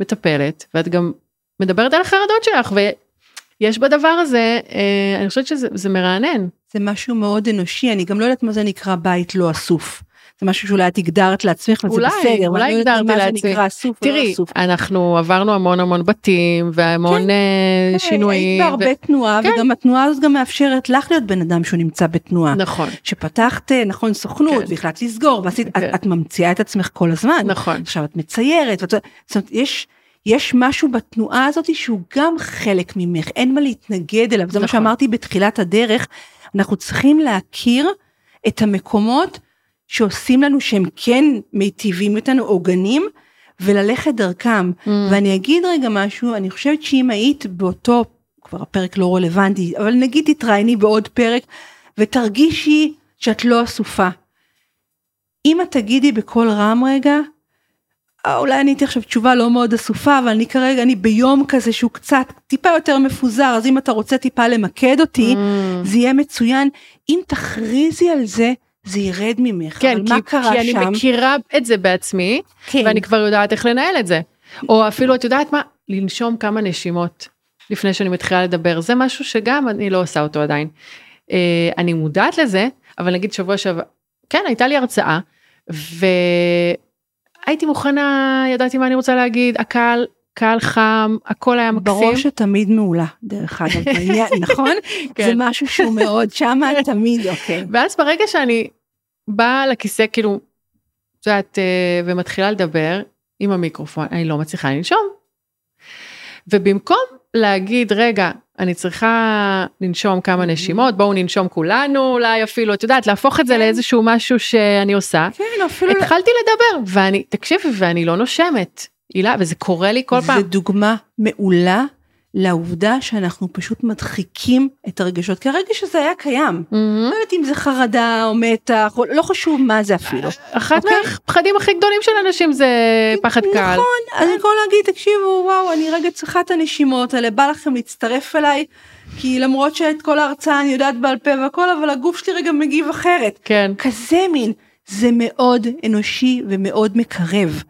מטפלת, ואת גם מדברת על החרדות שלך, ויש בדבר הזה, אה, אני חושבת שזה מרענן. זה משהו מאוד אנושי, אני גם לא יודעת מה זה נקרא בית לא אסוף. זה משהו שאולי את הגדרת לעצמך וזה אולי, בסדר. אולי הגדרתי לעצמי. תראי, לא אנחנו עברנו המון המון בתים והמון כן, אה, שינויים. היית בהרבה ו... תנועה כן. וגם התנועה הזאת גם מאפשרת לך להיות בן אדם שהוא נמצא בתנועה. נכון. שפתחת נכון סוכנות כן. והחלטת לסגור ועשית, כן. את, את ממציאה את עצמך כל הזמן. נכון. עכשיו את מציירת. ואת, זאת אומרת, יש... יש משהו בתנועה הזאת שהוא גם חלק ממך, אין מה להתנגד אליו, זה נכון. מה שאמרתי בתחילת הדרך, אנחנו צריכים להכיר את המקומות שעושים לנו שהם כן מיטיבים איתנו, עוגנים, וללכת דרכם. Mm. ואני אגיד רגע משהו, אני חושבת שאם היית באותו, כבר הפרק לא רלוונטי, אבל נגיד תתראייני בעוד פרק, ותרגישי שאת לא אסופה. אם את תגידי בקול רם רגע, אה, אולי אני אתן עכשיו תשובה לא מאוד אסופה, אבל אני כרגע, אני ביום כזה שהוא קצת טיפה יותר מפוזר, אז אם אתה רוצה טיפה למקד אותי, mm. זה יהיה מצוין. אם תכריזי על זה, זה ירד ממך, כן, אבל כי, מה קרה כי שם? כי אני מכירה את זה בעצמי, כן. ואני כבר יודעת איך לנהל את זה. או אפילו, את יודעת מה? לנשום כמה נשימות לפני שאני מתחילה לדבר, זה משהו שגם אני לא עושה אותו עדיין. אה, אני מודעת לזה, אבל נגיד שבוע שעבר, כן, הייתה לי הרצאה, והייתי מוכנה, ידעתי מה אני רוצה להגיד, הקהל קהל חם, הכל היה מקסים. בראש את תמיד מעולה, דרך אגב, נכון? כן. זה משהו שהוא מאוד שמה תמיד, אוקיי. ואז ברגע שאני באה לכיסא, כאילו, את יודעת, אה, ומתחילה לדבר עם המיקרופון, אני לא מצליחה לנשום. ובמקום להגיד, רגע, אני צריכה לנשום כמה נשימות, בואו ננשום כולנו, אולי אפילו, את יודעת, להפוך את זה כן. לאיזשהו משהו שאני עושה. כן, אפילו... התחלתי לדבר, ואני, תקשיבי, ואני לא נושמת. הילה, וזה קורה לי כל פעם. זה דוגמה מעולה לעובדה שאנחנו פשוט מדחיקים את הרגשות, כי הרגש הזה היה קיים. Mm-hmm. לא יודעת אם זה חרדה או מתח, או לא חשוב מה זה אפילו. אחד okay? אוקיי? מהפחדים הכי גדולים של אנשים זה פחד נכון, קהל. נכון, אני יכול להגיד, תקשיבו, וואו, אני רגע צריכה את הנשימות האלה, בא לכם להצטרף אליי. כי למרות שאת כל ההרצאה אני יודעת בעל פה והכל, אבל הגוף שלי רגע מגיב אחרת. כן. כזה מין, זה מאוד אנושי ומאוד מקרב.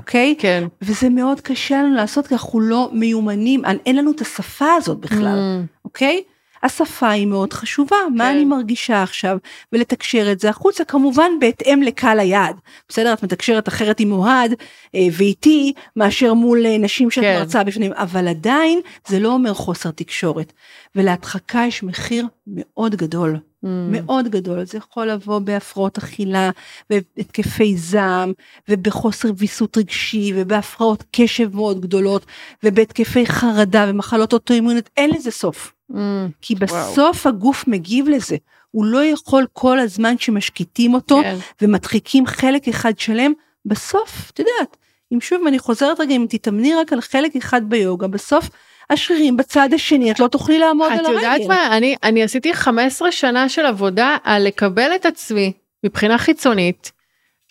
אוקיי? כן. וזה מאוד קשה לנו לעשות כי אנחנו לא מיומנים, אין לנו את השפה הזאת בכלל, mm. אוקיי? השפה היא מאוד חשובה, כן. מה אני מרגישה עכשיו, ולתקשר את זה החוצה, כמובן בהתאם לקהל היעד. בסדר, את מתקשרת אחרת עם אוהד אה, ואיתי, מאשר מול אה, נשים שאת כן. מרצה בפנים, אבל עדיין זה לא אומר חוסר תקשורת. ולהדחקה יש מחיר מאוד גדול. Mm. מאוד גדול, זה יכול לבוא בהפרעות אכילה, בהתקפי זעם, ובחוסר ויסות רגשי, ובהפרעות קשב מאוד גדולות, ובהתקפי חרדה ומחלות אוטואימוניות, אין לזה סוף. Mm. כי בסוף וואו. הגוף מגיב לזה. הוא לא יכול כל הזמן שמשקיטים אותו כן. ומדחיקים חלק אחד שלם, בסוף, את יודעת, אם שוב אני חוזרת רגע, אם תתאמני רק על חלק אחד ביוגה, בסוף השרירים בצד השני, את לא תוכלי לעמוד על הרגל. את יודעת מה, אני, אני עשיתי 15 שנה של עבודה על לקבל את עצמי מבחינה חיצונית,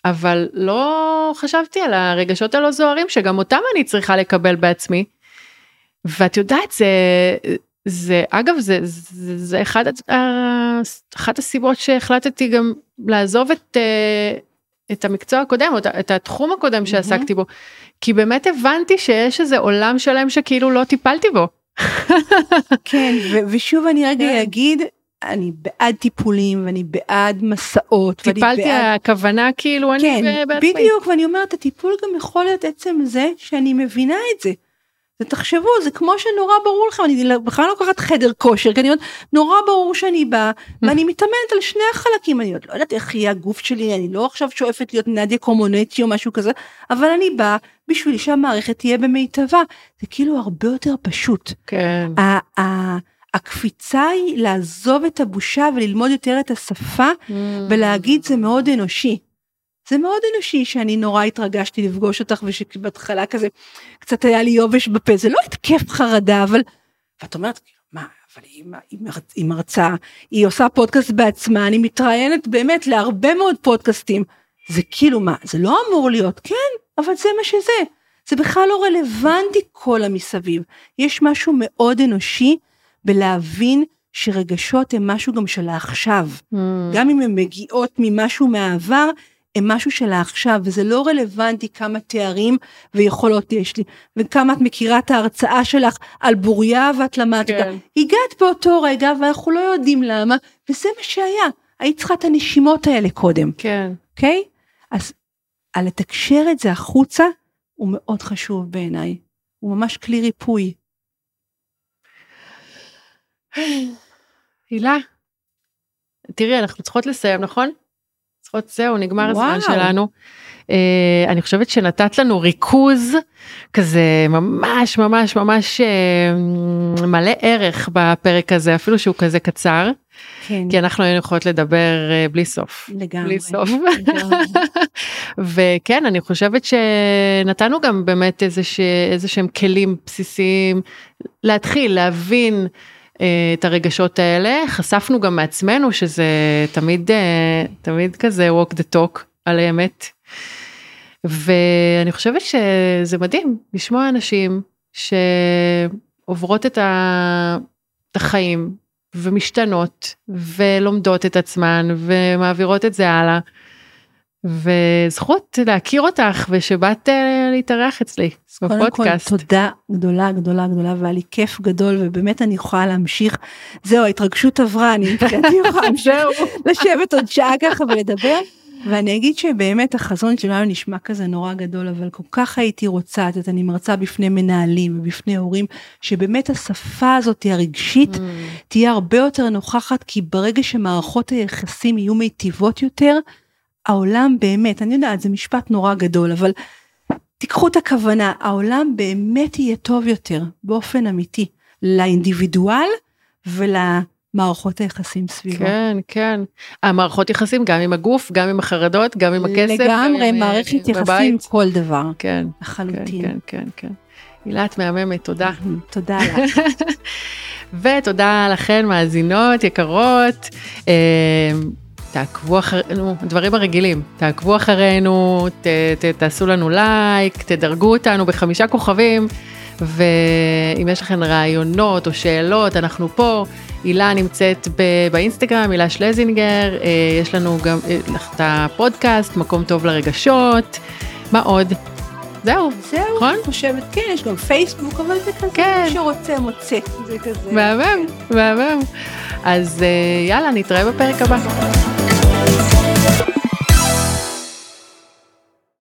אבל לא חשבתי על הרגשות הלא זוהרים שגם אותם אני צריכה לקבל בעצמי. ואת יודעת, זה, זה אגב, זה, זה, זה אחד, אחת הסיבות שהחלטתי גם לעזוב את, אה, את המקצוע הקודם, את התחום הקודם שעסקתי בו, כי באמת הבנתי שיש איזה עולם שלם שכאילו לא טיפלתי בו. כן, ושוב אני רגע כן. אגיד, אני בעד טיפולים ואני בעד מסעות. טיפלתי בעד... הכוונה כאילו כן, אני בעצמי. בדיוק, ואני אומרת, הטיפול גם יכול להיות עצם זה שאני מבינה את זה. זה תחשבו, זה כמו שנורא ברור לכם, אני בכלל לא לוקחת חדר כושר, כי אני אומרת, נורא ברור שאני באה, ואני מתאמנת על שני החלקים, אני עוד לא יודעת איך יהיה הגוף שלי, אני לא עכשיו שואפת להיות נדיה קומונטי או משהו כזה, אבל אני באה בשביל שהמערכת תהיה במיטבה, זה כאילו הרבה יותר פשוט. כן. הקפיצה היא לעזוב את הבושה וללמוד יותר את השפה Mm. ולהגיד זה מאוד אנושי. זה מאוד אנושי שאני נורא התרגשתי לפגוש אותך ושבהתחלה כזה קצת היה לי יובש בפה. זה לא התקף חרדה אבל ואת אומרת מה אבל היא, היא מרצה היא עושה פודקאסט בעצמה אני מתראיינת באמת להרבה מאוד פודקאסטים. זה כאילו מה זה לא אמור להיות? כן אבל זה מה שזה. זה בכלל לא רלוונטי כל המסביב. יש משהו מאוד אנושי בלהבין שרגשות הם משהו גם של העכשיו. Mm. גם אם הן מגיעות ממשהו מהעבר, הם משהו של העכשיו, וזה לא רלוונטי כמה תארים ויכולות יש לי, וכמה את מכירה את ההרצאה שלך על בוריה ואת למדת אותה. כן. הגעת באותו רגע ואנחנו לא יודעים למה, וזה מה שהיה. היית צריכה את הנשימות האלה קודם, כן. אוקיי? אז על לתקשר את זה החוצה, הוא מאוד חשוב בעיניי. הוא ממש כלי ריפוי. הילה, תראי, אנחנו צריכות לסיים, נכון? צריכות, זהו, נגמר הזמן וואו. שלנו. אה, אני חושבת שנתת לנו ריכוז כזה ממש ממש ממש אה, מלא ערך בפרק הזה, אפילו שהוא כזה קצר, כן, כי אנחנו היינו יכולות לדבר אה, בלי סוף. לגמרי. בלי סוף. לגמרי. וכן, אני חושבת שנתנו גם באמת איזה, שהם כלים בסיסיים להתחיל להבין את הרגשות האלה. חשפנו גם מעצמנו שזה תמיד, אה, תמיד כזה walk the talk על האמת. ואני חושבת שזה מדהים לשמוע אנשים שעוברות. את החיים ומשתנות ולומדות את עצמן ומעבירות את זה הלאה. וזכות להכיר אותך ושבאת אה, להתארח אצלי קודם כל בפודקאסט. תודה גדולה גדולה גדולה והיה לי כיף גדול ובאמת אני יכולה להמשיך. זהו ההתרגשות עברה אני יכולה להמשיך לשבת עוד שעה ככה ולדבר. ואני אגיד שבאמת החזון שלנו נשמע כזה נורא גדול אבל כל כך הייתי רוצה את אני מרצה בפני מנהלים ובפני הורים שבאמת השפה הזאת הרגשית Mm, תהיה הרבה יותר נוכחת כי ברגע שמערכות היחסים יהיו מיטיבות יותר העולם באמת אני יודעת זה משפט נורא גדול אבל תיקחו את הכוונה העולם באמת יהיה טוב יותר באופן אמיתי לאינדיבידואל ולמערכות היחסים סביבו. כן, כן. המערכות יחסים גם עם הגוף, גם עם החרדות, גם עם הכסף. לגמרי עם, אה, מערכת יחסים בבית. כל דבר כן, כן, לחלוטין. כן, כן, כן. הילה, את מהממת, תודה. תודה לך. ותודה לכן מאזינות יקרות. תעקבו אחרינו, הדברים הרגילים, תעקבו אחרינו, ת, ת, תעשו לנו לייק, תדרגו אותנו בחמישה כוכבים, ואם יש לכם רעיונות או שאלות, אנחנו פה. הילה נמצאת ב- באינסטגרם, הילה שלזינגר, אה, יש לנו גם אה, את הפודקאסט, מקום טוב לרגשות, מה עוד? זהו, זהו, נכון? אני חושבת, כן, יש גם פייסבוק, אבל זה כזה, כן. מי שרוצה מוצא, זה כזה. מהמם, מהמם. אז אה, יאללה, נתראה בפרק הבא. Thank